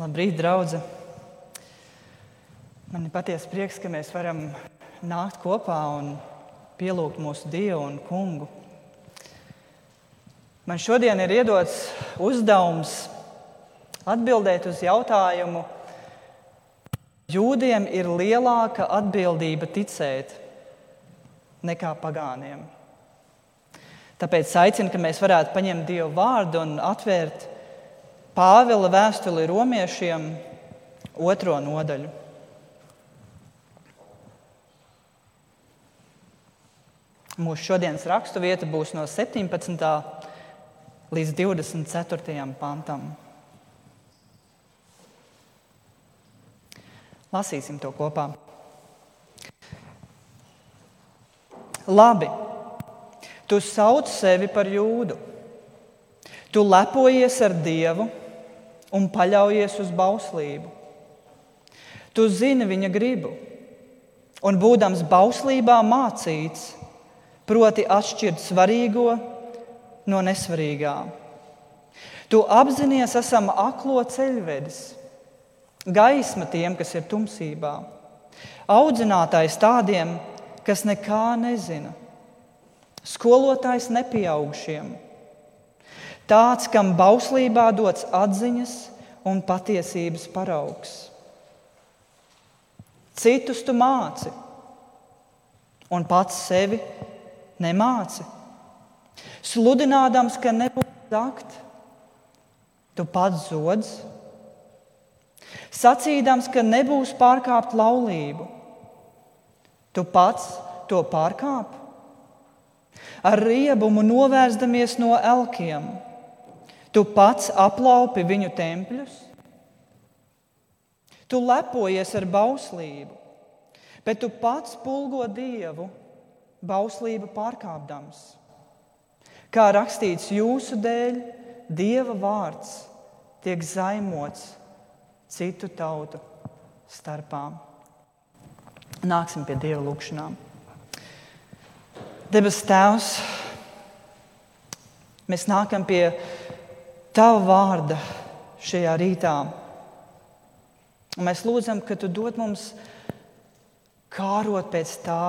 Labrīt, draugi! Man ir patiesi prieks, ka mēs varam nākt kopā un pielūgt mūsu Dievu un Kungu. Man šodien ir iedots uzdevums atbildēt uz jautājumu, jūdiem ir lielāka atbildība ticēt nekā pagāniem. Tāpēc aicinu, ka mēs varētu paņemt Dievu vārdu un atvērt Pāvila vēstuli romiešiem otro nodaļu. Mūsu šodienas rakstu vieta būs no 17. līdz 24. pantam. Lasīsim to kopā. Labi, tu sauc sevi par jūdu. Tu lepojies ar Dievu un paļaujies uz bauslību. Tu zini viņa gribu, un būdams bauslībā mācīts, proti atšķirt svarīgo no nesvarīgā. Tu apzinājies, esam aklo ceļvedis, gaisma tiem, kas ir tumsībā, audzinātājs tādiem, kas nekā nezina, skolotājs nepieaugušiem Tāds, kam bauslībā dots atziņas un patiesības paraugs. Citus tu māci, un pats sevi nemāci. Sludinādams, ka nebūs zakt, tu pats zodz. Sacīdams, ka nebūs pārkāpt laulību, tu pats to pārkāp. Ar riebumu novērstamies no elkiem Tu pats aplaupi viņu tempļus, tu lepojies ar bauslību, bet tu pats pulgo dievu, bauslību pārkāpdams. Kā rakstīts jūsu dēļ, dieva vārds tiek zaimots citu tautu starpā. Nāksim pie dieva lūgšanām. Debes Tēvs, mēs nākam pie Tava vārda šajā rītā. Un mēs lūdzam, ka Tu dod mums kārot pēc tā,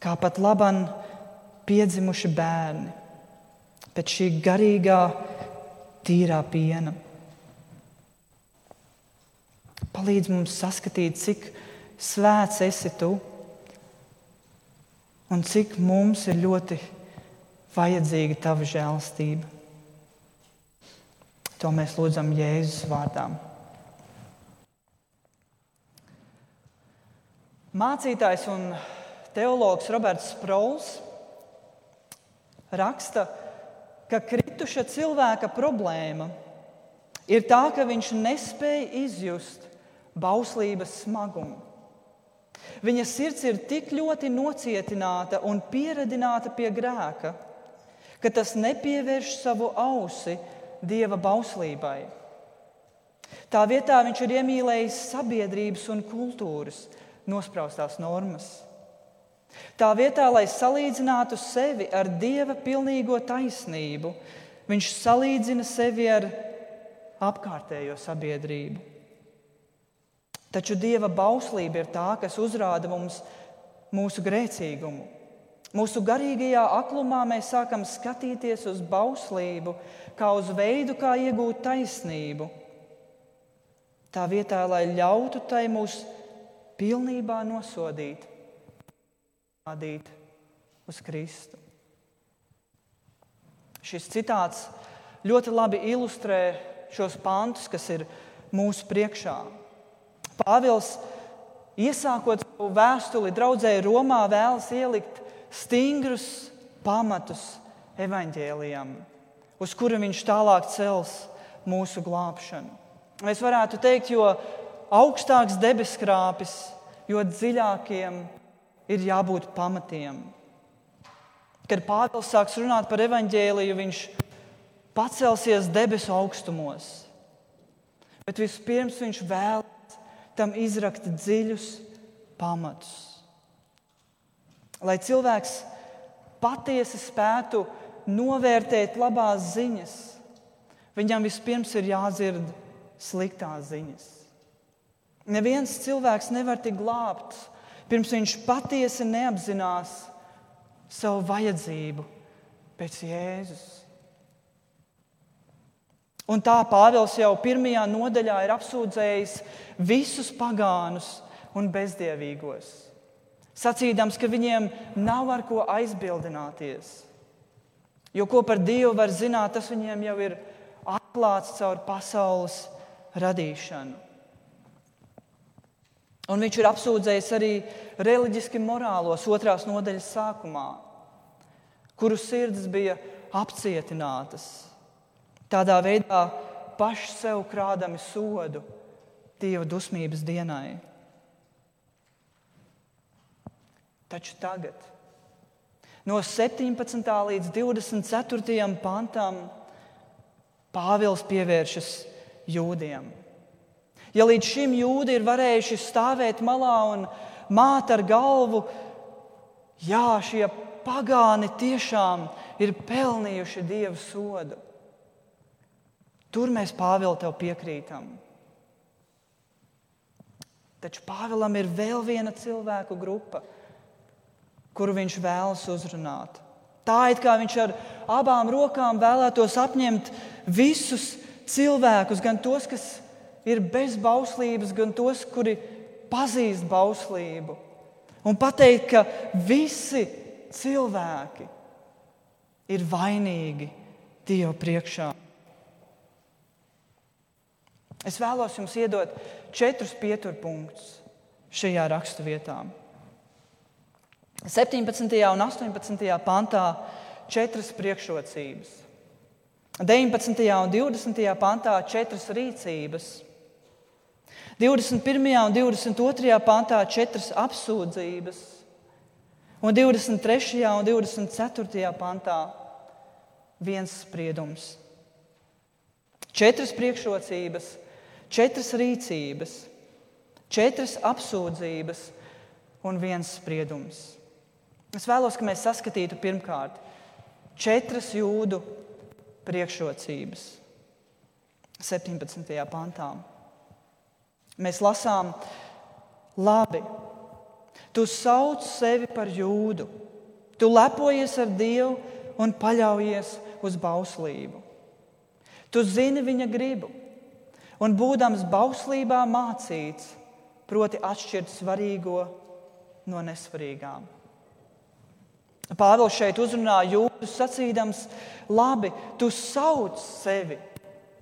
kā pat labam piedzimuši bērni, pēc šī garīgā, tīrā piena. Palīdz mums saskatīt, cik svēts esi tu un cik mums ir ļoti vajadzīga tava žēlastība. To mēs lūdzam Jēzus vārdā. Mācītājs un teologs Roberts Sprols raksta, ka krituša cilvēka problēma ir tā, ka viņš nespēja izjust bauslības smagumu. Viņa sirds ir tik ļoti nocietināta un pieradināta pie grēka, ka tas nepievērš savu ausi dieva bauslībai. Tā vietā viņš ir iemīlējis sabiedrības un kultūras nospraustās normas. Tā vietā, lai salīdzinātu sevi ar dieva pilnīgo taisnību, viņš salīdzina sevi ar apkārtējo sabiedrību. Taču dieva bauslība ir tā, kas uzrāda mums mūsu grēcīgumu Mūsu garīgajā aklumā mēs sākam skatīties uz bauslību, kā uz veidu, kā iegūt taisnību. Tā vietā, lai ļautu tai mūs pilnībā nosodīt, rādīt uz Kristu. Šis citāts ļoti labi ilustrē šos pantus, kas ir mūsu priekšā. Pāvils, iesākot savu vēstuli draudzēji Romā, vēlas ielikt stingrus pamatus evaņģēlijam, uz kura viņš tālāk cels mūsu glābšanu. Mēs varētu teikt, jo augstāks debeskrāpis, jo dziļākiem ir jābūt pamatiem. Kad Pāvils sāks runāt par evaņģēliju, viņš pacelsies debesu augstumos. Bet vispirms viņš vēlas tam izrakt dziļus pamatus. Lai cilvēks patiesi spētu novērtēt labās ziņas, viņam vispirms ir jādzird sliktās ziņas. Neviens cilvēks nevar tikt glābts, pirms viņš patiesi neapzinās savu vajadzību pēc Jēzus. Un tā Pāvils jau pirmajā nodaļā ir apsūdzējis visus pagānus un bezdievīgos, sacīdams, ka viņiem nav ar ko aizbildināties. Jo ko par Dievu var zināt, tas viņiem jau ir atklāts caur pasaules radīšanu. Un viņš ir apsūdzējis arī reliģiski morālos otrās nodaļas sākumā, kuru sirds bija apcietinātas. Tādā veidā paši sev krādami sodu Dieva dusmības dienai. Taču tagad, no 17. līdz 24. pantam, Pāvils pievēršas jūdiem. Ja līdz šim jūdi ir varējuši stāvēt malā un māt ar galvu, jā, šie pagāni tiešām ir pelnījuši dievu sodu. Tur mēs Pāvilu tev piekrītam. Taču Pāvilam ir vēl viena cilvēku grupa, kuru viņš vēlas uzrunāt. Tā it kā viņš ar abām rokām vēlētos apņemt visus cilvēkus, gan tos, kas ir bez bauslības, gan tos, kuri pazīst bauslību. Un pateikt, ka visi cilvēki ir vainīgi Dieva priekšā. Es vēlos jums iedot četrus pieturpunktus šajā raksturvietā. 17. un 18. pantā četras priekšrocības. 19. un 20. pantā četras rīcības, 21. un 22. pantā četras apsūdzības, un 23. un 24. pantā viens spriedums. Četras priekšrocības, četras rīcības, četras apsūdzības un viens spriedums. Es vēlos, lai mēs saskatītu pirmkārt četras jūdu priekšrocības. 17. pantā. Mēs lasām, labi, tu sauc sevi par jūdu, tu lepojies ar Dievu un paļaujies uz bauslību. Tu zini viņa gribu, un būdams bauslībā mācīts, proti atšķirt svarīgo no nesvarīgām. Pāvils šeit uzrunā jūdus, sacīdams, labi, tu sauc sevi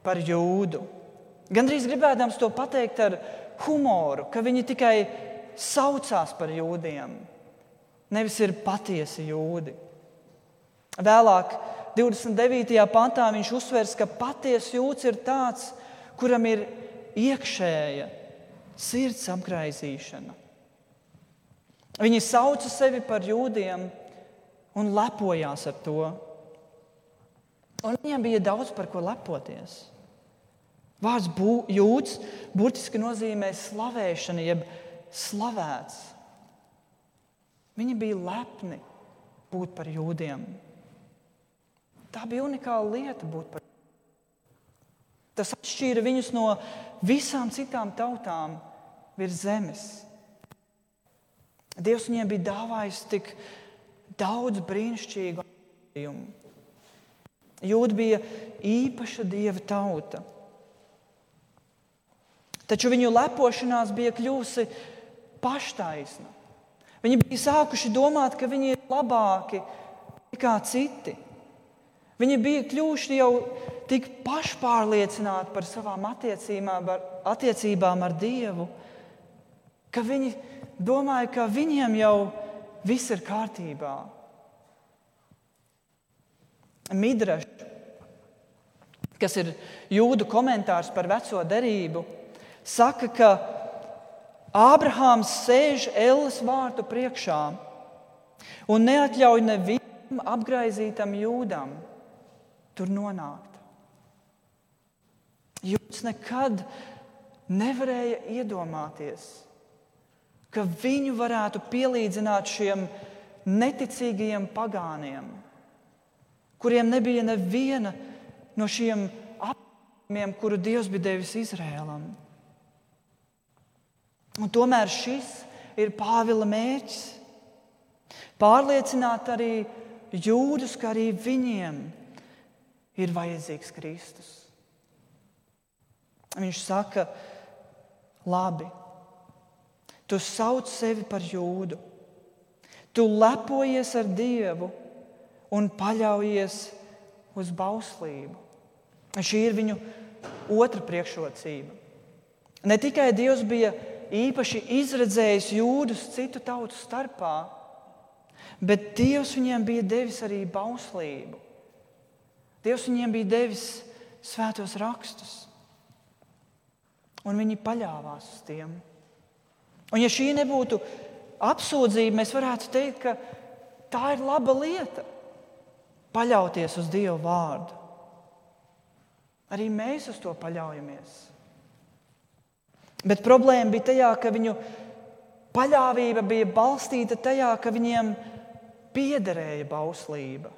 par jūdu. Gan drīz gribēdams to pateikt ar humoru, ka viņi tikai saucās par jūdiem, nevis ir patiesi jūdi. Vēlāk, 29. pantā, viņš uzsvers, ka patiesa jūds ir tāds, kuram ir iekšēja sirds apgaizīšana. Viņi sauca sevi par jūdiem, un lepojās ar to. Un viņiem bija daudz par ko lepoties. Vārds bū, jūds burtiski nozīmē slavēšana, jeb slavēts. Viņi bija lepni būt par jūdiem. Tā bija unikāla lieta būt par jūdiem. Tas atšķīra viņus no visām citām tautām virs zemes. Dievs viņiem bija dāvājis tik daudz brīnišķīgu attīstījumu. Jūda bija īpaša dieva tauta. Taču viņu lepošanās bija kļuvusi paštaisna. Viņi bija sākuši domāt, ka viņi ir labāki nekā citi. Viņi bija kļuvuši jau tik pašpārliecināti par savām attiecībām ar, attiecībām ar Dievu, ka viņi domāja, ka viņiem jau ir viss ir kārtībā. Midrašs, kas ir jūdu komentārs par veco derību, saka, ka Ābrahāms sēž Elles vārtu priekšā un neatļauj nevienam apgaizītam jūdam tur nonākt. Jūds nekad nevarēja iedomāties, ka viņu varētu pielīdzināt šiem neticīgajiem pagāniem, kuriem nebija neviena no šiem kuru Dievs bija devis Izrēlam. Un tomēr šis ir Pāvila mērķis. Pārliecināt arī jūdus, ka arī viņiem ir vajadzīgs Kristus. Viņš saka, labi, tu sauc sevi par jūdu, tu lepojies ar Dievu un paļaujies uz bauslību. Šī ir viņu otra priekšrocība. Ne tikai Dievs bija īpaši izredzējis jūdus citu tautu starpā, bet Dievs viņiem bija devis arī bauslību. Dievs viņiem bija devis svētos rakstus, un viņi paļāvās uz tiem. Un, ja šī nebūtu apsūdzība, mēs varētu teikt, ka tā ir laba lieta paļauties uz Dieva vārdu. Arī mēs uz to paļaujamies. Bet problēma bija tajā, ka viņu paļāvība bija balstīta tajā, ka viņiem piederēja bauslība.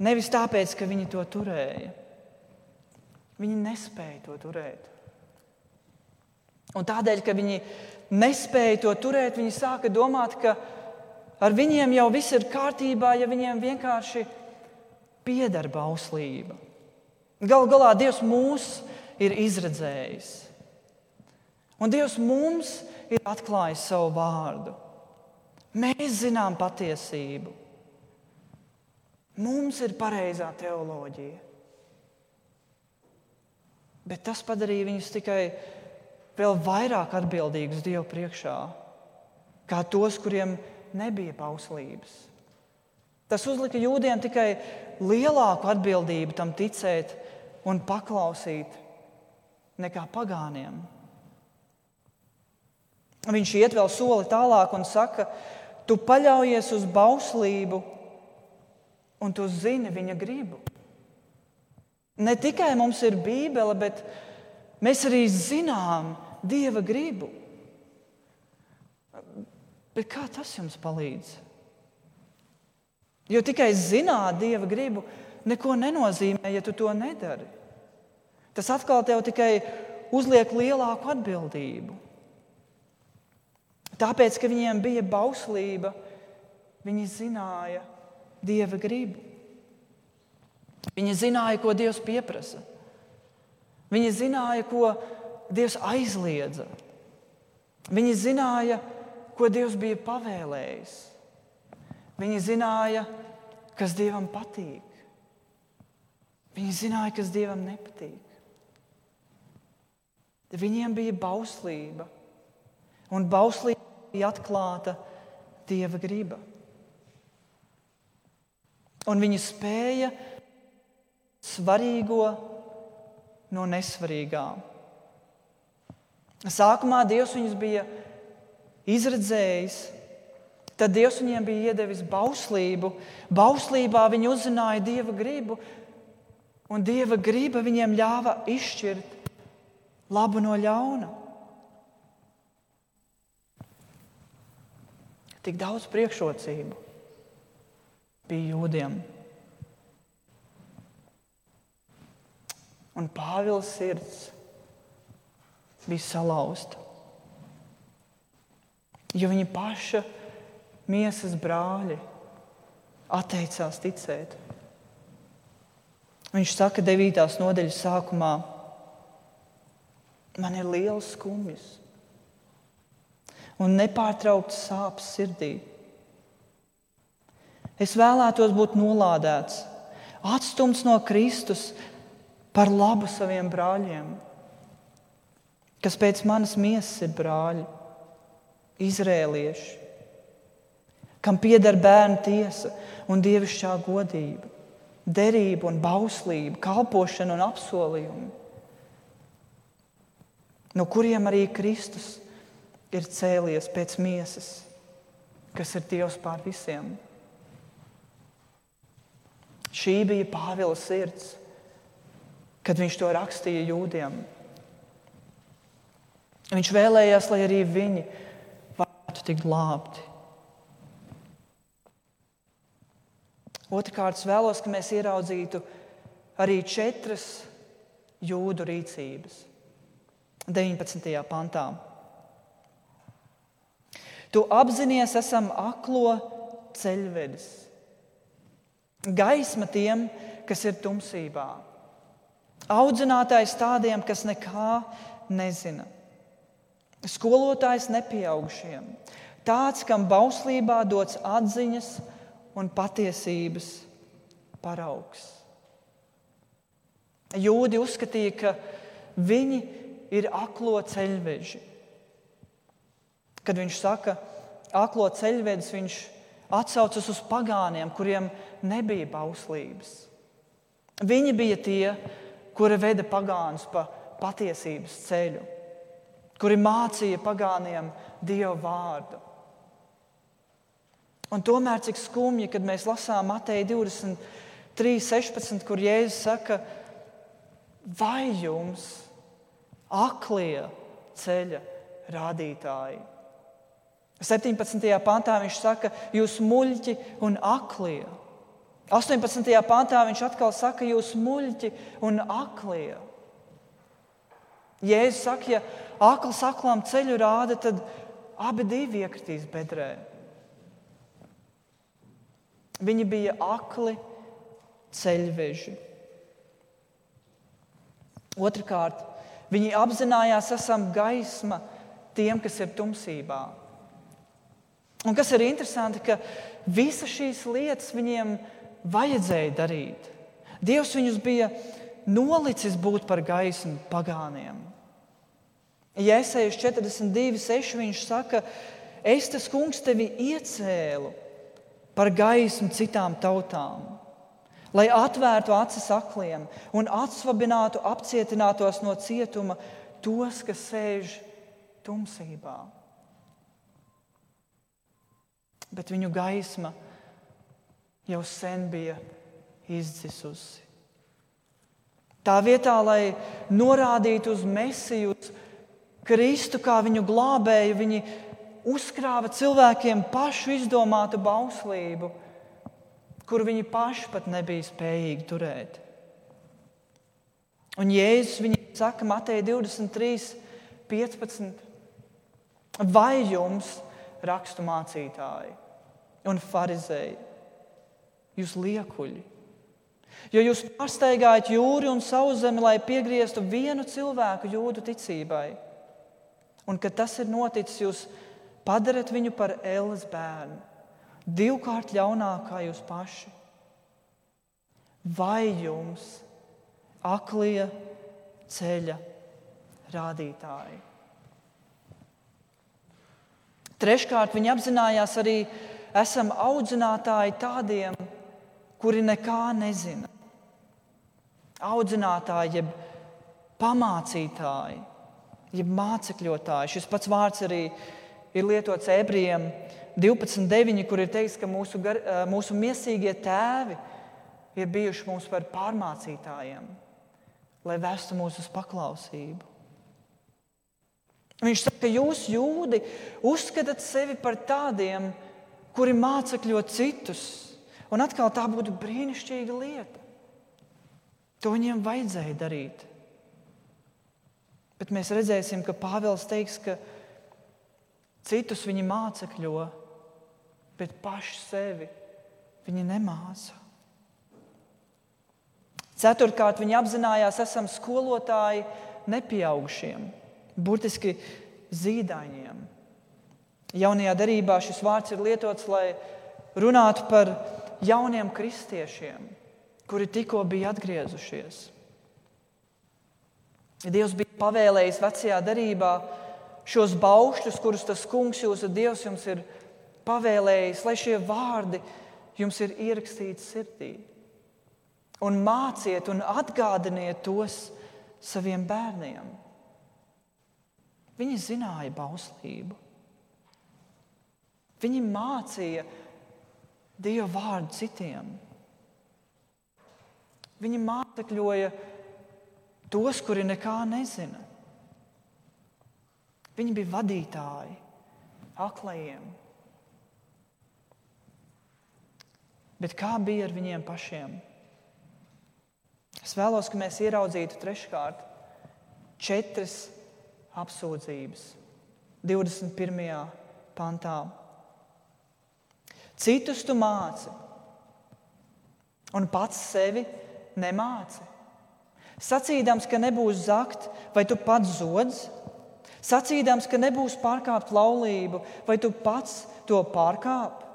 Nevis tāpēc, ka viņi to turēja. Viņi nespēja to turēt. Un tādēļ, ka viņi nespēja to turēt, viņi sāka domāt, ka ar viņiem jau viss ir kārtībā, ja viņiem vienkārši pieder bauslība. Galu galā Dievs mūs ir izredzējis. Un Dievs mums ir atklājis savu vārdu. Mēs zinām patiesību. Mums ir pareizā teoloģija. Bet tas padarīja viņus tikai vēl vairāk atbildīgus Dievu priekšā, kā tos, kuriem nebija pauslības. Tas uzlika jūdiem tikai lielāku atbildību tam ticēt un paklausīt nekā pagāniem. Viņš iet vēl soli tālāk un saka, tu paļaujies uz bauslību un tu zini viņa gribu. Ne tikai mums ir Bībele, bet mēs arī zinām Dieva gribu. Bet kā tas jums palīdz? Jo tikai zināt Dieva gribu neko nenozīmē, ja tu to nedari. Tas atkal tev tikai uzliek lielāku atbildību. Tāpēc, ka viņiem bija bauslība, viņi zināja, dieva gribu. Viņi zināja, ko Dievs pieprasa. Viņi zināja, ko Dievs aizliedza. Viņi zināja, ko Dievs bija pavēlējis. Viņi zināja, kas Dievam patīk. Viņi zināja, kas Dievam nepatīk. Viņiem bija bauslība, un bauslība bija atklāta Dieva griba un viņi spēja svarīgo no nesvarīgā. Sākumā Dievs viņus bija izredzējis, tad Dievs viņiem bija iedevis bauslību. Bauslībā viņi uzzināja Dieva gribu, un Dieva griba viņiem ļāva izšķirt labu no ļauna. Tik daudz priekšrocību bija jūdiem. Un Pāvils sirds bija salauzta. Jo viņa paša miesas brāļi atteicās ticēt. Viņš saka, 9. nodaļas sākumā, man ir liels skumjas un nepārtraukts sāpes sirdī. Es vēlētos būt nolādēts, atstumts no Kristus par labu saviem brāļiem, kas pēc manas miesas ir brāļi, izrēlieši, kam pieder bērnu tiesa un dievišķā godība, derība un bauslība, kalpošana un apsolījumi, no kuriem arī Kristus ir cēlies pēc miesas, kas ir Dievs pār visiem. Šī bija Pāvila sirds, kad viņš to rakstīja jūdiem. Viņš vēlējās, lai arī viņi varētu tikt glābti. Otrakārt, es vēlos, lai mēs ieraudzītu arī četras jūdu rīcības. 19. pantā. Tu apzinājies, esam aklo ceļvedis. Gaisma tiem, kas ir tumsībā. Audzinātājs tādiem, kas nekā nezina. Skolotājs nepieaugušiem. Tāds, kam bauslībā dots atziņas un patiesības paraugs. Jūdi uzskatīja, ka viņi ir aklo ceļveži. Kad viņš saka, aklo ceļvedis, viņš atsaucas uz pagāniem, kuriem nebija bauslības. Viņi bija tie, kuri veda pagānus pa patiesības ceļu, kuri mācīja pagāniem Dieva vārdu. Un tomēr cik skumji, kad mēs lasām Mateja 23, 16, kur Jēzus saka, vai jums aklie ceļa rādītāji? 17. pantā viņš saka, jūs muļķi un aklie. 18. pantā viņš atkal saka, jūs muļķi un aklie. Jēzus saka, ja akls aklām ceļu rāda, tad abi divi iekritīs bedrē. Viņi bija akli ceļveži. Otrakārt, viņi apzinājās, esam gaisma tiem, kas ir tumsībā. Un kas ir interesanti, ka visas šīs lietas viņiem vajadzēja darīt. Dievs viņus bija nolicis būt par gaismu pagāniem. Jēzus 42, 6 viņš saka, es tas kungs tevi iecēlu par gaismu citām tautām, lai atvērtu acis akliem un atsvabinātu apcietinātos no cietuma tos, kas sēž tumsībā bet viņu gaisma jau sen bija izdzisusi. Tā vietā, lai norādītu uz Mēsiju, uz Kristu kā viņu glābēju, viņi uzkrāja cilvēkiem pašu izdomātu bauslību, kuru viņi paši pat nebija spējīgi turēt. Un Jēzus viņiem saka, Matei 23, 15. Vai jums, rakstu mācītāji, un farizēji, jūs liekuļi. Jo jūs pārsteigājat jūri un savu zemi, lai piegrieztu vienu cilvēku jūdu ticībai. Un, kad tas ir noticis, jūs padarat viņu par Ēlas bērnu, divkārt ļaunāku kā jūs paši. Vai jums aklie ceļa rādītāji? Treškārt, viņi apzinājās arī, esam audzinātāji tādiem, kuri nekā nezina. Audzinātāji, jeb pamācītāji, jeb mācekļotāji. Šis pats vārds arī ir lietots ebrejiem 12.9, kur ir teikts, ka mūsu, gar, mūsu miesīgie tēvi ir bijuši mums par pārmācītājiem, lai vestu mūs uz paklausību. Viņš saka, ka jūs, jūdi, uzskatāt sevi par tādiem, kuri mācekļo citus. Un atkal tā būtu brīnišķīga lieta. To viņiem vajadzēja darīt. Bet mēs redzēsim, ka Pāvils teiks, ka citus viņi mācekļo, bet paši sevi viņi nemāca. Ceturtkārt, viņi apzinājās, esam skolotāji nepieaugušiem, burtiski zīdaiņiem. Jaunajā darbā šis vārds ir lietots, lai runātu par jauniem kristiešiem, kuri tikko bija atgriezušies. Dievs bija pavēlējis vecajā darbā šos baušļus, kurus tas kungs, jūsu dievs, jums ir pavēlējis, lai šie vārdi jums ir ierakstīti sirdī. Un māciet un atgādiniet tos saviem bērniem. Viņi zināja bauslību. Viņi mācīja Dieva vārdu citiem. Viņi mācekļoja tos, kuri nekā nezina. Viņi bija vadītāji, aklajiem. Bet kā bija ar viņiem pašiem? Es vēlos, lai mēs ieraudzītu treškārt četras apsūdzības 21. pantā. Citus tu māci, un pats sevi nemāci. Sacīdams, ka nebūs zakt, vai tu pats zodz, sacīdams, ka nebūs pārkāpt laulību, vai tu pats to pārkāp.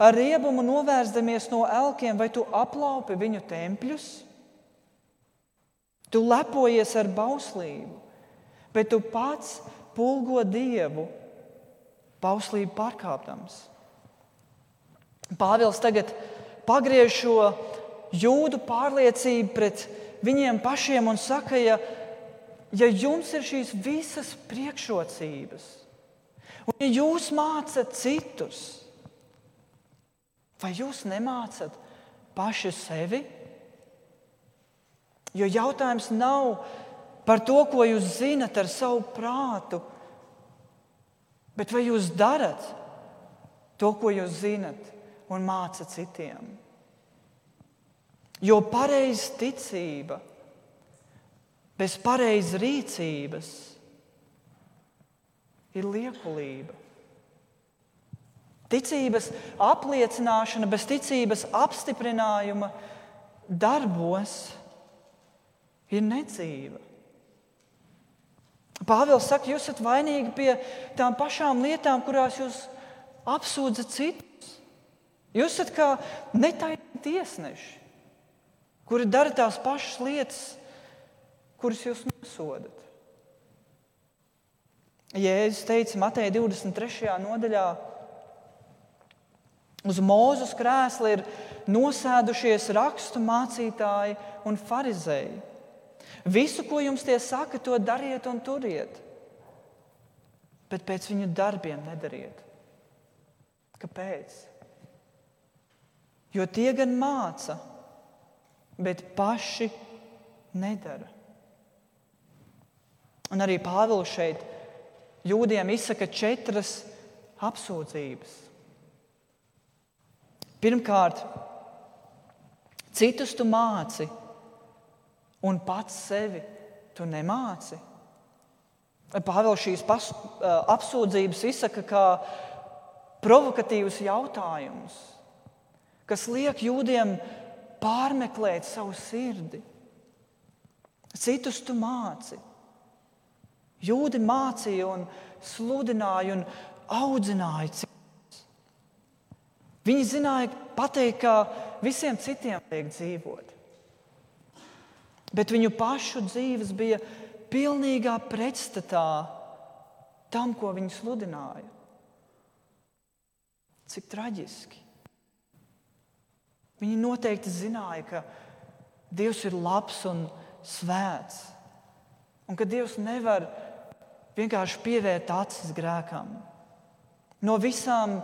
Ar riebumu novērstamies no elkiem, vai tu aplaupi viņu tempļus? Tu lepojies ar bauslību, bet tu pats pulgo dievu, bauslību pārkāpdams. Pāvils tagad pagriež šo jūdu pārliecību pret viņiem pašiem un saka, ja, ja jums ir šīs visas priekšrocības, un ja jūs mācat citus, vai jūs nemācat paši sevi? Jo jautājums nav par to, ko jūs zinat ar savu prātu, bet vai jūs darat to, ko jūs zinat, un mācat citiem. Jo pareiza ticība bez pareizas rīcības ir liekulība. Ticības apliecināšana bez ticības apstiprinājuma darbos ir nedzīva. Pāvils saka, jūs esat vainīgi pie tām pašām lietām, kurās jūs apsūdzat citus. Jūs esat kā netaisnīgi tiesneši, kuri dara tās pašas lietas, kuras jūs nosodat. Jēzus teica Matei 23. nodaļā, uz Mūzes krēsla ir nosēdušies rakstu mācītāji un farizēji. Visu, ko jums tie saka, to dariet un turiet, bet pēc viņu darbiem nedariet. Kāpēc? Jo tie gan māca, bet paši nedara. Un arī Pāvils šeit jūdiem izsaka četras apsūdzības. Pirmkārt, citus tu māci, un pats sevi tu nemāci. Pāvils šīs pas, apsūdzības izsaka kā provokatīvus jautājumus, kas liek jūdiem pārmeklēt savu sirdi. Citus tu māci. Jūdi mācīja un sludināja un audzināja citus. Viņi zināja pateikt, kā visiem citiem vajag dzīvot. Bet viņu pašu dzīves bija pilnīgā pretstatā tam, ko viņi sludināja. Cik traģiski. Viņi noteikti zināja, ka Dievs ir labs un svēts, un ka Dievs nevar vienkārši pievērt acis grēkam. No visām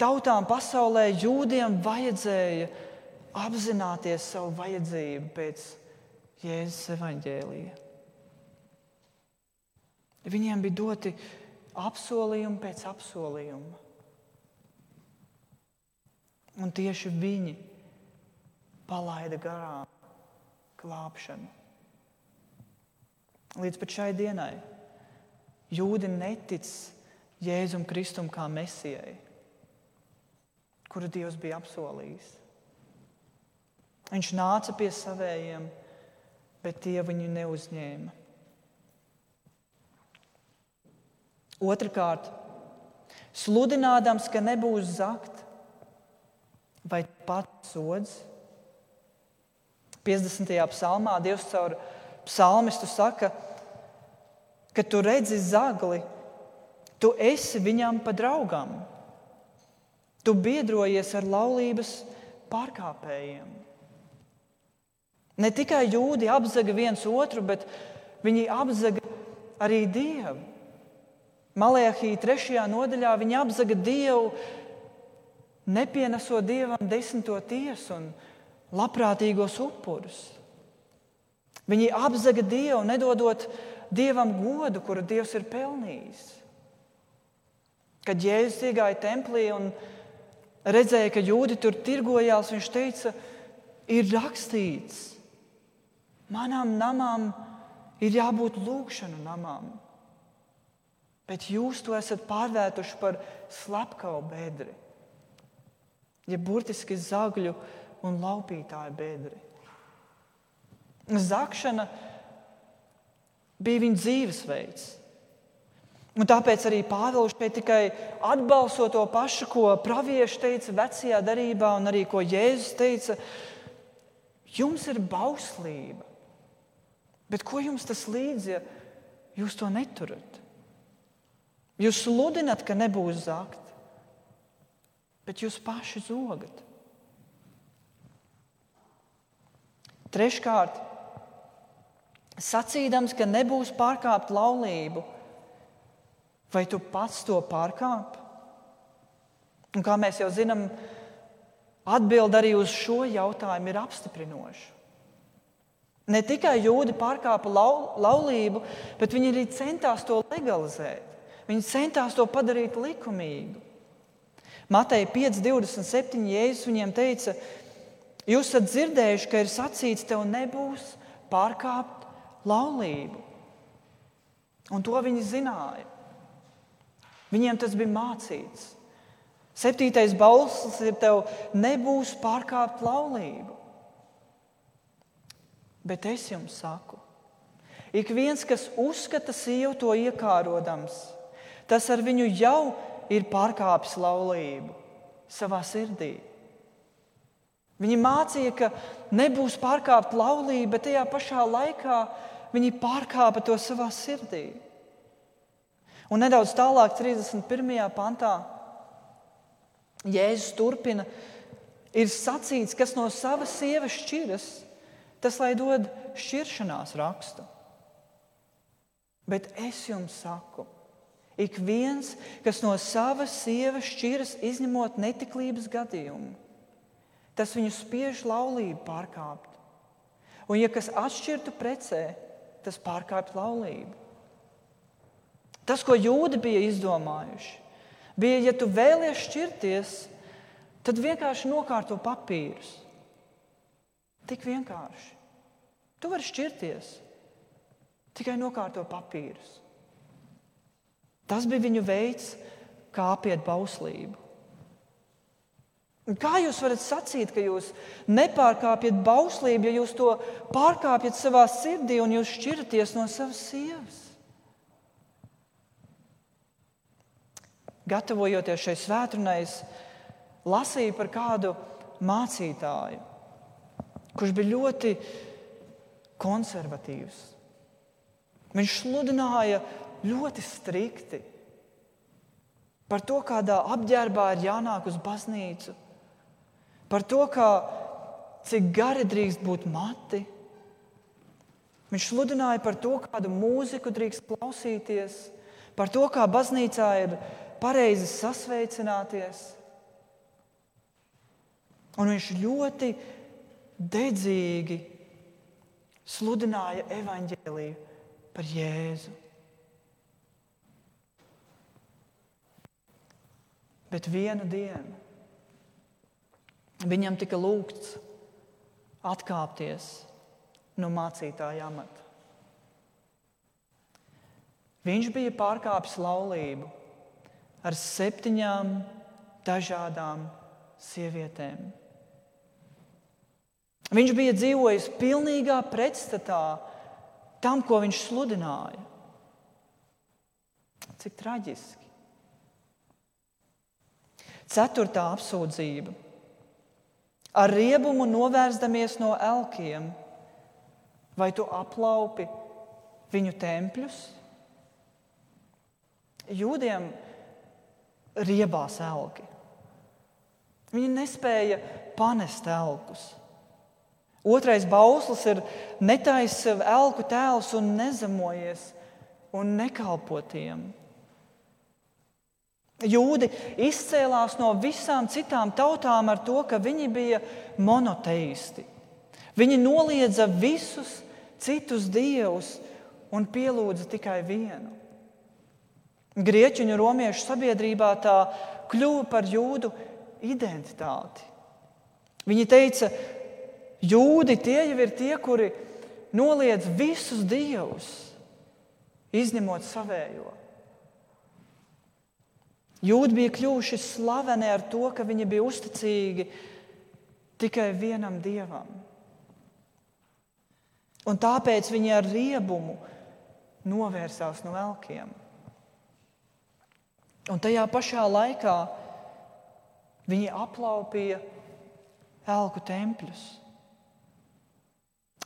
tautām pasaulē jūdiem vajadzēja apzināties savu vajadzību pēc Jēzus evaņģēlīja. Viņiem bija doti apsolījumi pēc apsolījuma. Un tieši viņi palaida garām glābšanu. Līdz pat šai dienai jūdi netic Jēzum Kristum kā mesijai, kuru Dievs bija apsolījis. Viņš nāca pie savējiem, bet tie viņu neuzņēma. Otrakārt, sludinādams, ka nebūs zakt, vai pats sods. 50. psalmā Dievs caur psalmistu saka, ka tu redzi zagli, tu esi viņam pa draugam. Tu biedrojies ar laulības pārkāpējiem. Ne tikai jūdi apzaga viens otru, bet viņi apzaga arī Dievu. Malēhī trešajā nodaļā viņi apzaga Dievu, nepienesot Dievam desmito tiesu un labprātīgos upurus. Viņi apzaga Dievu, nedodot Dievam godu, kuru Dievs ir pelnījis. Kad Jēzus iegāja templī un redzēja, ka jūdi tur tirgojās, viņš teica, ir rakstīts, Manām namām ir jābūt lūkšanu namām, bet jūs to esat pārvērtuši par slepkavu bedri, ja burtiski zagļu un laupītāju bedri. Zakšana bija viņa dzīvesveids. Un tāpēc arī Pāvils šeit tikai atbalsto to pašu, ko pravieši teica vecajā darbā, un arī ko Jēzus teica. Jums ir bauslība, bet ko jums tas līdz, ja jūs to neturat? Jūs sludinat, ka nebūs zakt, bet jūs paši zogat. Treškārt, sacīdams, ka nebūs pārkāpt laulību, vai tu pats to pārkāp? Un kā mēs jau zinām, atbilde arī uz šo jautājumu ir apstiprinoša. Ne tikai jūdi pārkāpa lau, laulību, bet viņi arī centās to legalizēt. Viņi centās to padarīt likumīgu. Mateja 5,27. Jēzus viņiem teica, jūs esat dzirdējuši, ka ir sacīts, tev nebūs pārkāpt laulību. Un to viņi zināja. Viņiem tas bija mācīts. Septītais balss ir tev nebūs pārkāpt laulību. Bet es jums saku, ik viens, kas uzskata sievu to iekārodams, tas ar viņu jau ir pārkāpis laulību savā sirdī. Viņi mācīja, ka nebūs pārkāpta laulība, bet tajā pašā laikā viņi pārkāpa to savā sirdī. Un nedaudz tālāk, 31. pantā, Jēzus turpina, ir sacīts, kas no savas sievas šķiras, tas lai dod šķiršanās rakstu. Bet es jums saku, ik viens, kas no savas sievas šķiras, izņemot netiklības gadījumu, tas viņu spiež laulību pārkāpt. Un, ja kas atšķirtu precē, tas pārkāpj laulību. Tas, ko jūdi bija izdomājuši, bija, ja tu vēlies šķirties, tad vienkārši nokārto papīrus. Tik vienkārši. Tu vari šķirties, tikai nokārto papīrus. Tas bija viņu veids, kā apiet bauslību. Un kā jūs varat sacīt, ka jūs nepārkāpjat bauslību, ja jūs to pārkāpjat savā sirdī un jūs šķiraties no savas sievas? gatavojoties šai svētdienai, lasīju par kādu mācītāju, kurš bija ļoti konservatīvs. Viņš sludināja ļoti strikti par to, kādā apģērbā ir jānāk uz baznīcu, par to, kā, cik gari drīkst būt mati. Viņš sludināja par to, kādu mūziku drīkst klausīties, par to, kā baznīcā ir pareizi sasveicināties. Un viņš ļoti dedzīgi sludināja evaņģēlīju par Jēzu. Bet vienu dienu viņam tika lūgts atkāpties no mācītāja amata. Viņš bija pārkāpis laulību ar septiņām dažādām sievietēm. Viņš bija dzīvojis pilnīgā pretstatā tam, ko viņš sludināja. Cik traģiski. Ceturtā apsūdzība. Ar riebumu novērsdamies no elkiem, vai tu aplaupi viņu tempļus? Jūdiem riebās elki. Viņi nespēja panest elkus. Otrais bauslis ir netais sev elku tēls un nezemojies un nekalpo tiem. Jūdi izcēlās no visām citām tautām ar to, ka viņi bija monoteisti. Viņi noliedza visus citus dievus un pielūdza tikai vienu. Grieķu un romiešu sabiedrībā tā kļuva par jūdu identitāti. Viņi teica, jūdi tie jau ir tie, kuri noliedz visus dievus, izņemot savējo. Jūdi bija kļuvuši slaveni ar to, ka viņi bija uzticīgi tikai vienam dievam. Un tāpēc viņi ar riebumu novērsās no elkiem. Un tajā pašā laikā viņi aplaupīja elku tempļus.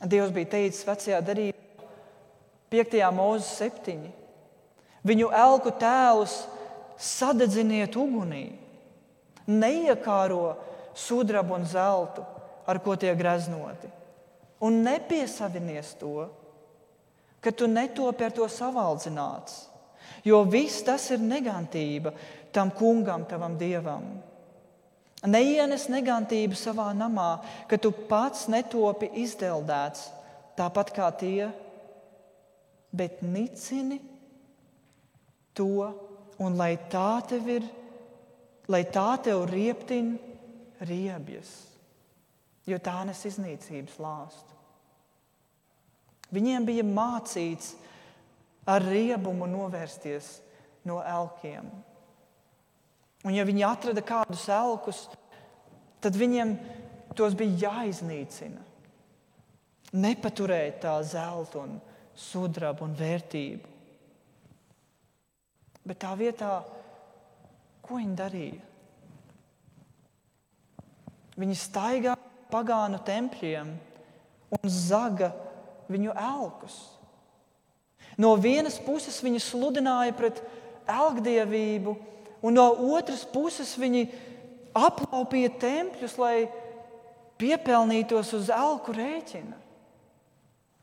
Dievs bija teicis vecajā darbā, 5. mūzes 7. Viņu elku tēlus sadedziniet ugunī, neiekāro sudrabu un zeltu, ar ko tie greznoti, un nepiesavinies to, ka tu netopi ar to savaldzināts, jo viss tas ir negantība tam kungam, tavam dievam. Neienes negantību savā namā, ka tu pats netopi izdeldēts, tāpat kā tie, bet nicini to un lai tā tev ir, lai tā tev rieptin riebjas, jo tā nes iznīcības lāstu. Viņiem bija mācīts ar riebumu novērsties no elkiem. Un, ja viņi atrada kādus elkus, tad viņiem tos bija jāiznīcina. Nepaturēt tā zelta, un sudraba un vērtību. Bet tā vietā, ko viņi darīja? Viņi staigā pagānu tempļiem un zaga viņu elkus. No vienas puses viņi sludināja pret elgdievību, un no otras puses viņi aplaupīja tempļus, lai piepelnītos uz elku rēķina.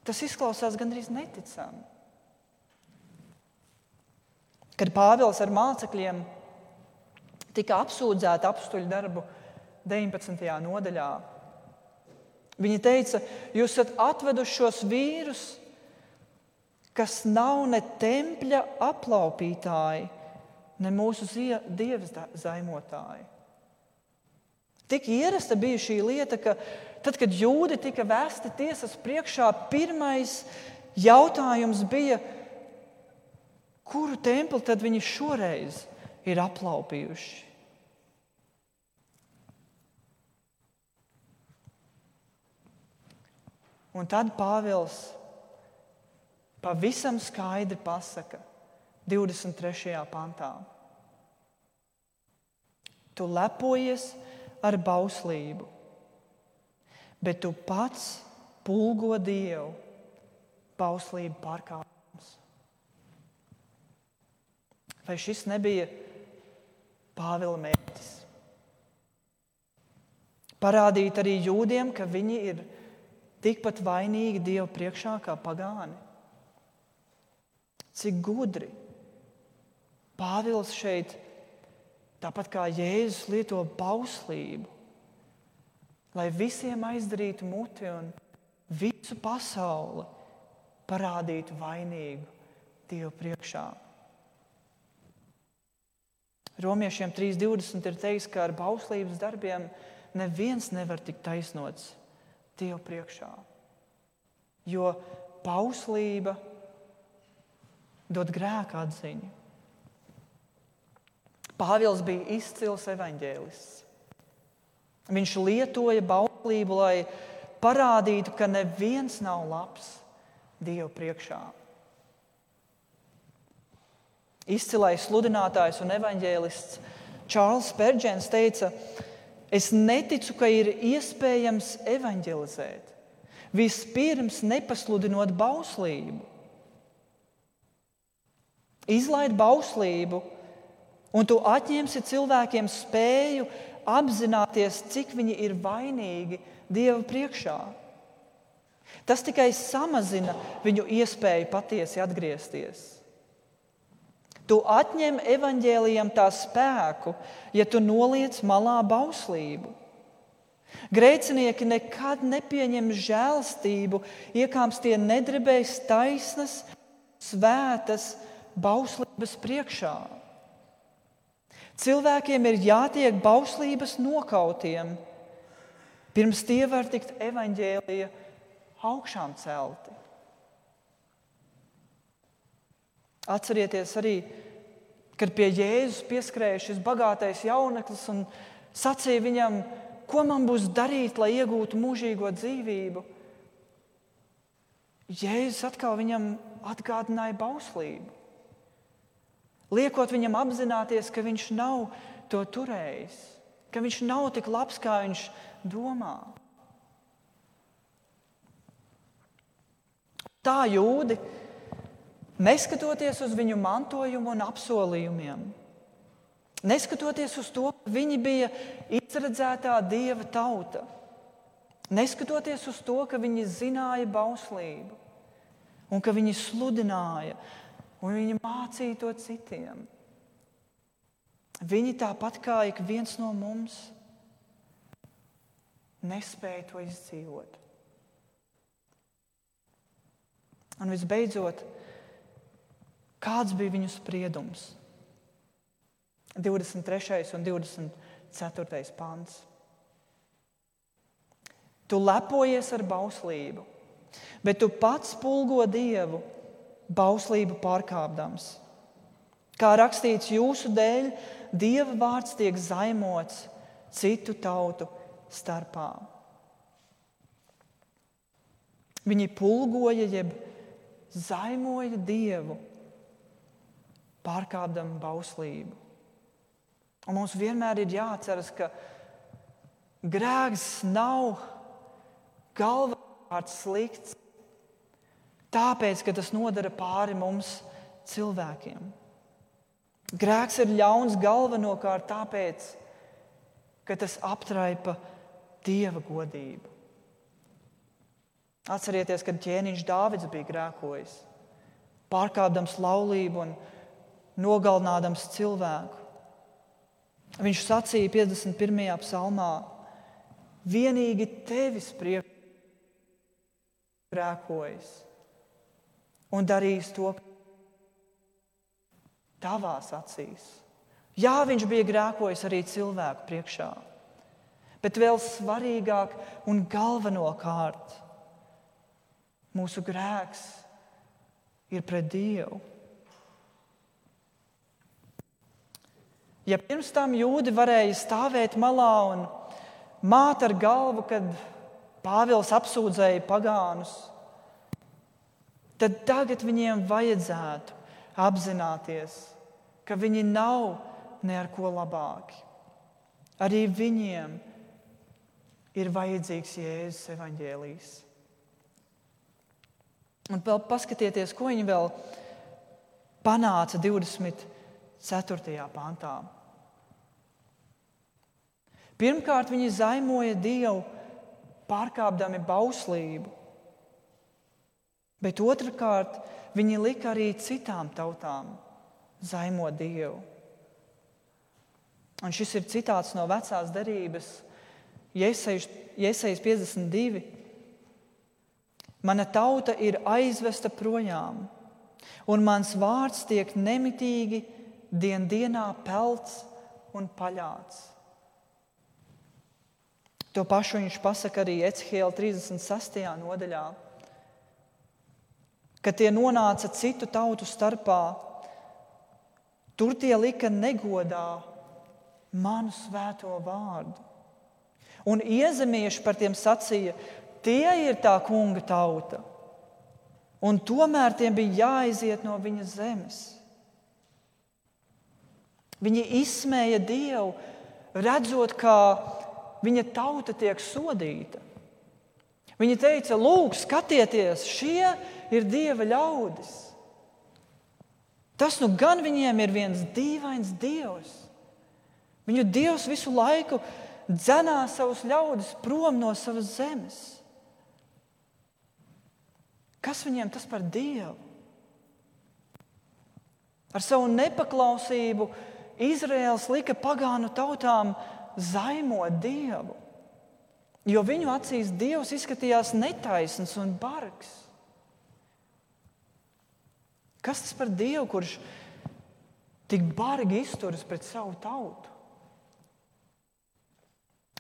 Tas izklausās gandrīz neticami kad Pāvils ar mācekļiem tika apsūdzēti apstuļu darbu 19. nodaļā. Viņi teica, jūs esat atveduši šos vīrus, kas nav ne tempļa aplaupītāji, ne mūsu dieva zaimotāji. Tik ierasta bija šī lieta, ka tad, kad jūdi tika vēsti tiesas priekšā, pirmais jautājums bija, Kuru templi tad viņi šoreiz ir aplaupījuši? Un tad Pāvils pavisam skaidri pasaka 23. pantā. Tu lepojies ar bauslību, bet tu pats pulgo Dievu bauslību pārkāpumā. Vai šis nebija Pāvila mērķis? Parādīt arī jūdiem, ka viņi ir tikpat vainīgi Dieva priekšā kā pagāni. Cik gudri Pāvils šeit, tāpat kā Jēzus, lieto bauslību, lai visiem aizdarītu muti un visu pasauli parādītu vainīgu Dievu priekšā. Romiešiem 3.20 ir teikts, ka ar bauslības darbiem neviens nevar tikt taisnots Dievu priekšā. Jo bauslība dod grēka atziņu. Pāvils bija izcils evaņģēlists. Viņš lietoja bauslību, lai parādītu, ka neviens nav labs Dievu priekšā. Izcilais sludinātājs un evaņģēlists Čārls Spērģents teica, es neticu, ka ir iespējams evaņģelizēt. Vispirms nepasludinot bauslību. Izlaid bauslību, un tu atņemsi cilvēkiem spēju apzināties, cik viņi ir vainīgi Dieva priekšā. Tas tikai samazina viņu iespēju patiesi atgriezties. Tu atņem evaņģēlijam tā spēku, ja tu noliec malā bauslību. Grēcinieki nekad nepieņem žēlstību, iekāms tie nedribēs taisnas, svētas bauslības priekšā. Cilvēkiem ir jātiek bauslības nokautiem, pirms tie var tikt evaņģēlija augšām celti. Atcerieties arī, kad pie Jēzus pieskrēja šis bagātais jauneklis un sacīja viņam, ko man būs darīt, lai iegūtu mūžīgo dzīvību. Jēzus atkal viņam atgādināja bauslību, liekot viņam apzināties, ka viņš nav to turējis, ka viņš nav tik labs, kā viņš domā. Tā jūdi, neskatoties uz viņu mantojumu un apsolījumiem, neskatoties uz to, ka viņi bija izredzētā dieva tauta, neskatoties uz to, ka viņi zināja bauslību un ka viņi sludināja un viņi mācīja to citiem. Viņi tāpat kā ik viens no mums nespēja to izdzīvot. Un visbeidzot, kāds bija viņu spriedums? 23. un 24. pāns. Tu lepojies ar bauslību, bet tu pats pulgo dievu, bauslību pārkāpdams. Kā rakstīts, jūsu dēļ dieva vārds tiek zaimots citu tautu starpā. Viņi pulgoja, jeb zaimoja dievu, pārkāpdami bauslību. Un mums vienmēr ir jāatceras, ka grēks nav galvenais slikts, tāpēc, ka tas nodara pāri mums cilvēkiem. Grēks ir ļauns galvenokārt tāpēc, ka tas aptraipa dieva godību. Atcerieties, kad ķēniņš Dāvids bija grēkojis, pārkāpdams laulību un nogalinādams cilvēku. Viņš sacīja 51. psalmā: Vienīgi tevis priekšā grēkojis un darījis to, tavās acīs. Jā, viņš bija grēkojis arī cilvēku priekšā, bet vēl svarīgāk un galvenokārt mūsu grēks ir pret Dievu. Ja pirms tam jūdi varēja stāvēt malā un māt ar galvu, kad Pāvils apsūdzēja pagānus, tad tagad viņiem vajadzētu apzināties, ka viņi nav ne ar ko labāki. Arī viņiem ir vajadzīgs Jēzus evaņģēlijs. Un vēl paskatieties, ko viņi vēl panāca 24. pantā. Pirmkārt, viņi zaimoja Dievu, pārkāpdami bauslību, bet otrkārt, viņi lika arī citām tautām zaimot Dievu. Un šis ir citāts no vecās derības, Iesaijas 52. Mana tauta ir aizvesta projām, un mans vārds tiek nemitīgi dien dienā pelts un paļāts. To pašu viņš pasaka arī Ecehēla 36. nodaļā, kad tie nonāca citu tautu starpā Tur tie lika negodā manu svēto vārdu. Un iezemieši par tiem sacīja, tie ir tā kunga tauta. Un tomēr tiem bija jāiziet no viņa zemes. Viņi izsmēja Dievu, redzot, kā viņa tauta tiek sodīta. Viņi teica, lūk, skatieties, šie ir Dieva ļaudis. Tas nu gan viņiem ir viens dīvains dievs. Viņu dievs visu laiku dzenā savus ļaudis prom no savas zemes. Kas viņiem tas par dievu? Ar savu nepaklausību Izraels lika pagānu tautām zaimot dievu, jo viņu acīs dievs izskatījās netaisns un bargs. Kas tas par Dievu, kurš tik bargi izturas pret savu tautu?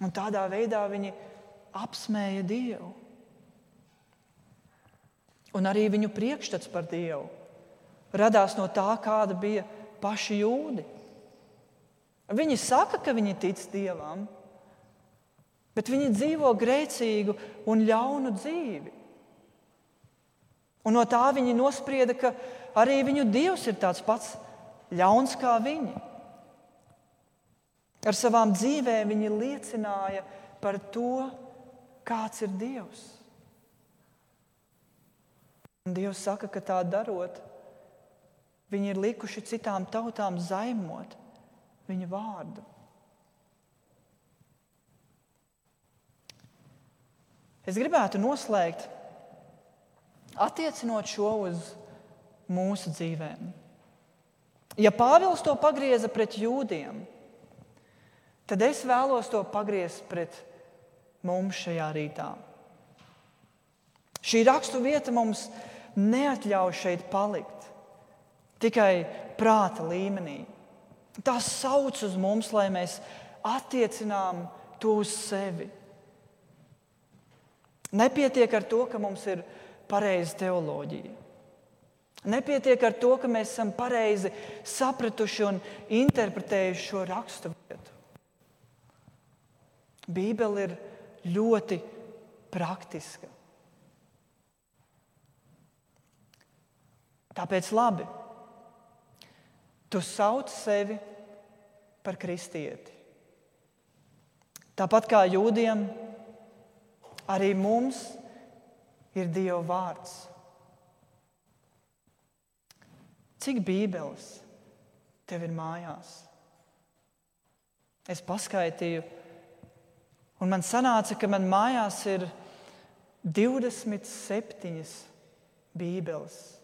Un tādā veidā viņi apsmēja Dievu. Un arī viņu priekšstats par Dievu radās no tā, kāda bija paši jūdi. Viņi saka, ka viņi tic dievam, bet viņi dzīvo grēcīgu un ļaunu dzīvi. Un no tā viņi nosprieda, ka arī viņu dievs ir tāds pats ļauns kā viņi. Ar savām dzīvēm viņi liecināja par to, kāds ir Dievs. Un Dievs saka, ka tā darot, viņi ir likuši citām tautām zaimot viņa vārdu. Es gribētu noslēgt, attiecinot šo uz mūsu dzīvēm. Ja Pāvils to pagrieza pret jūdiem, tad es vēlos to pagriezt pret mums šajā rītā. Šī rakstu vieta mums neatļauj šeit palikt tikai prāta līmenī. Tas sauc uz mums, lai mēs attiecinām to uz sevi. Nepietiek ar to, ka mums ir pareiza teoloģija. Nepietiek ar to, ka mēs esam pareizi sapratuši un interpretējuši šo rakstu vietu. Bībele ir ļoti praktiska. Tāpēc labi, tu sauc sevi par kristieti. Tāpat kā jūdiem, arī mums ir Dieva vārds. Cik bībeles tev ir mājās? Es paskaitīju, un man sanāca, ka man mājās ir 27 bībeles.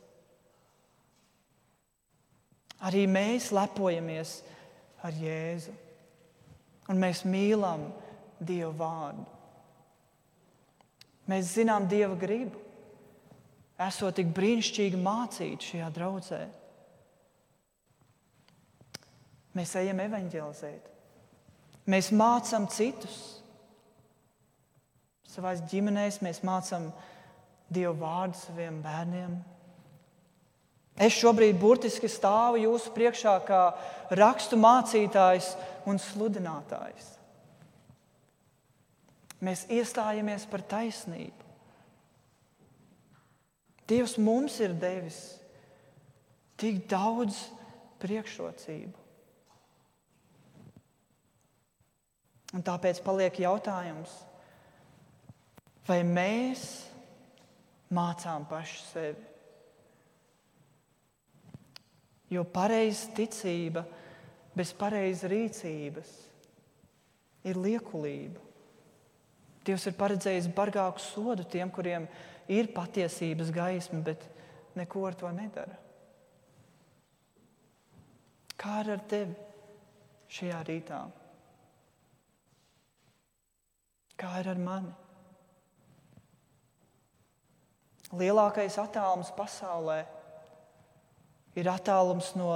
Arī mēs lepojamies ar Jēzu, un mēs mīlam Dieva vārdu. Mēs zinām Dieva gribu, esot tik brīnišķīgi mācīti šajā draudzē. Mēs ejam evanģelizēt. Mēs mācām citus. Savā ģimenēs mēs mācām Dievu vārdu saviem bērniem. Es šobrīd burtiski stāvu jūsu priekšā kā rakstu mācītājs un sludinātājs. Mēs iestājamies par taisnību. Dievs mums ir devis tik daudz priekšrocību. Un tāpēc paliek jautājums, vai mēs mācām paši sevi? Jo pareiza ticība bez pareizas rīcības ir liekulība. Dievs ir paredzējis bargāku sodu tiem, kuriem ir patiesības gaisma, bet neko ar to nedara. Kā ar tevi šajā rītā? Kā ir ar mani? Lielākais attālums pasaulē ir attālums no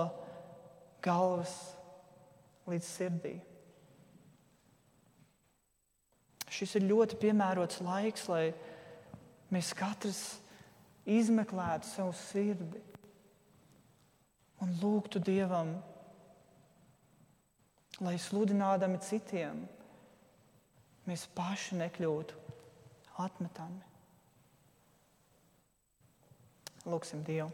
galvas līdz sirdī. Šis ir ļoti piemērots laiks, lai mēs katrs izmeklētu savu sirdi un lūgtu Dievam, lai sludinādami citiem mēs paši nekļūtu atmetami. Lūksim Dievu.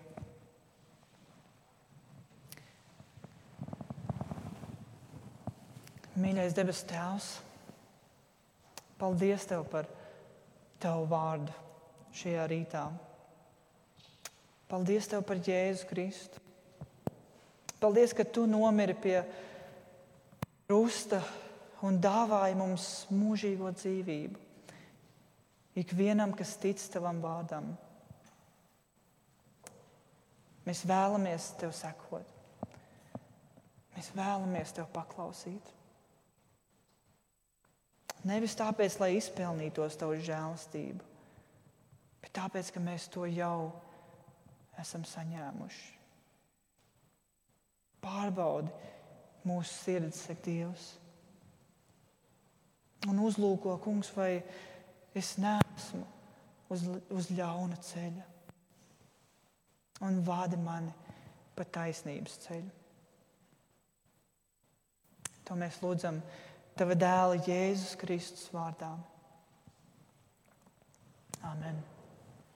Mīļais debes Tēvs, paldies Tev par Tavu vārdu šajā rītā. Paldies Tev par Jēzu Kristu. Paldies, ka Tu nomiri pie krusta un dāvāja mums mūžīgo dzīvību. Ikvienam, kas tic tavam vārdam, mēs vēlamies tev sekot. Mēs vēlamies tev paklausīt. Nevis tāpēc, lai izpelnītos tavu žēlastību, bet tāpēc, ka mēs to jau esam saņēmuši. Pārbaudi mūsu sirds, saka Dievs un uzlūko, kungs, vai es neesmu uz, uz ļauna ceļa. Un vādi mani pa taisnības ceļu. To mēs lūdzam Tava dēla Jēzus Kristus vārdā. Amen.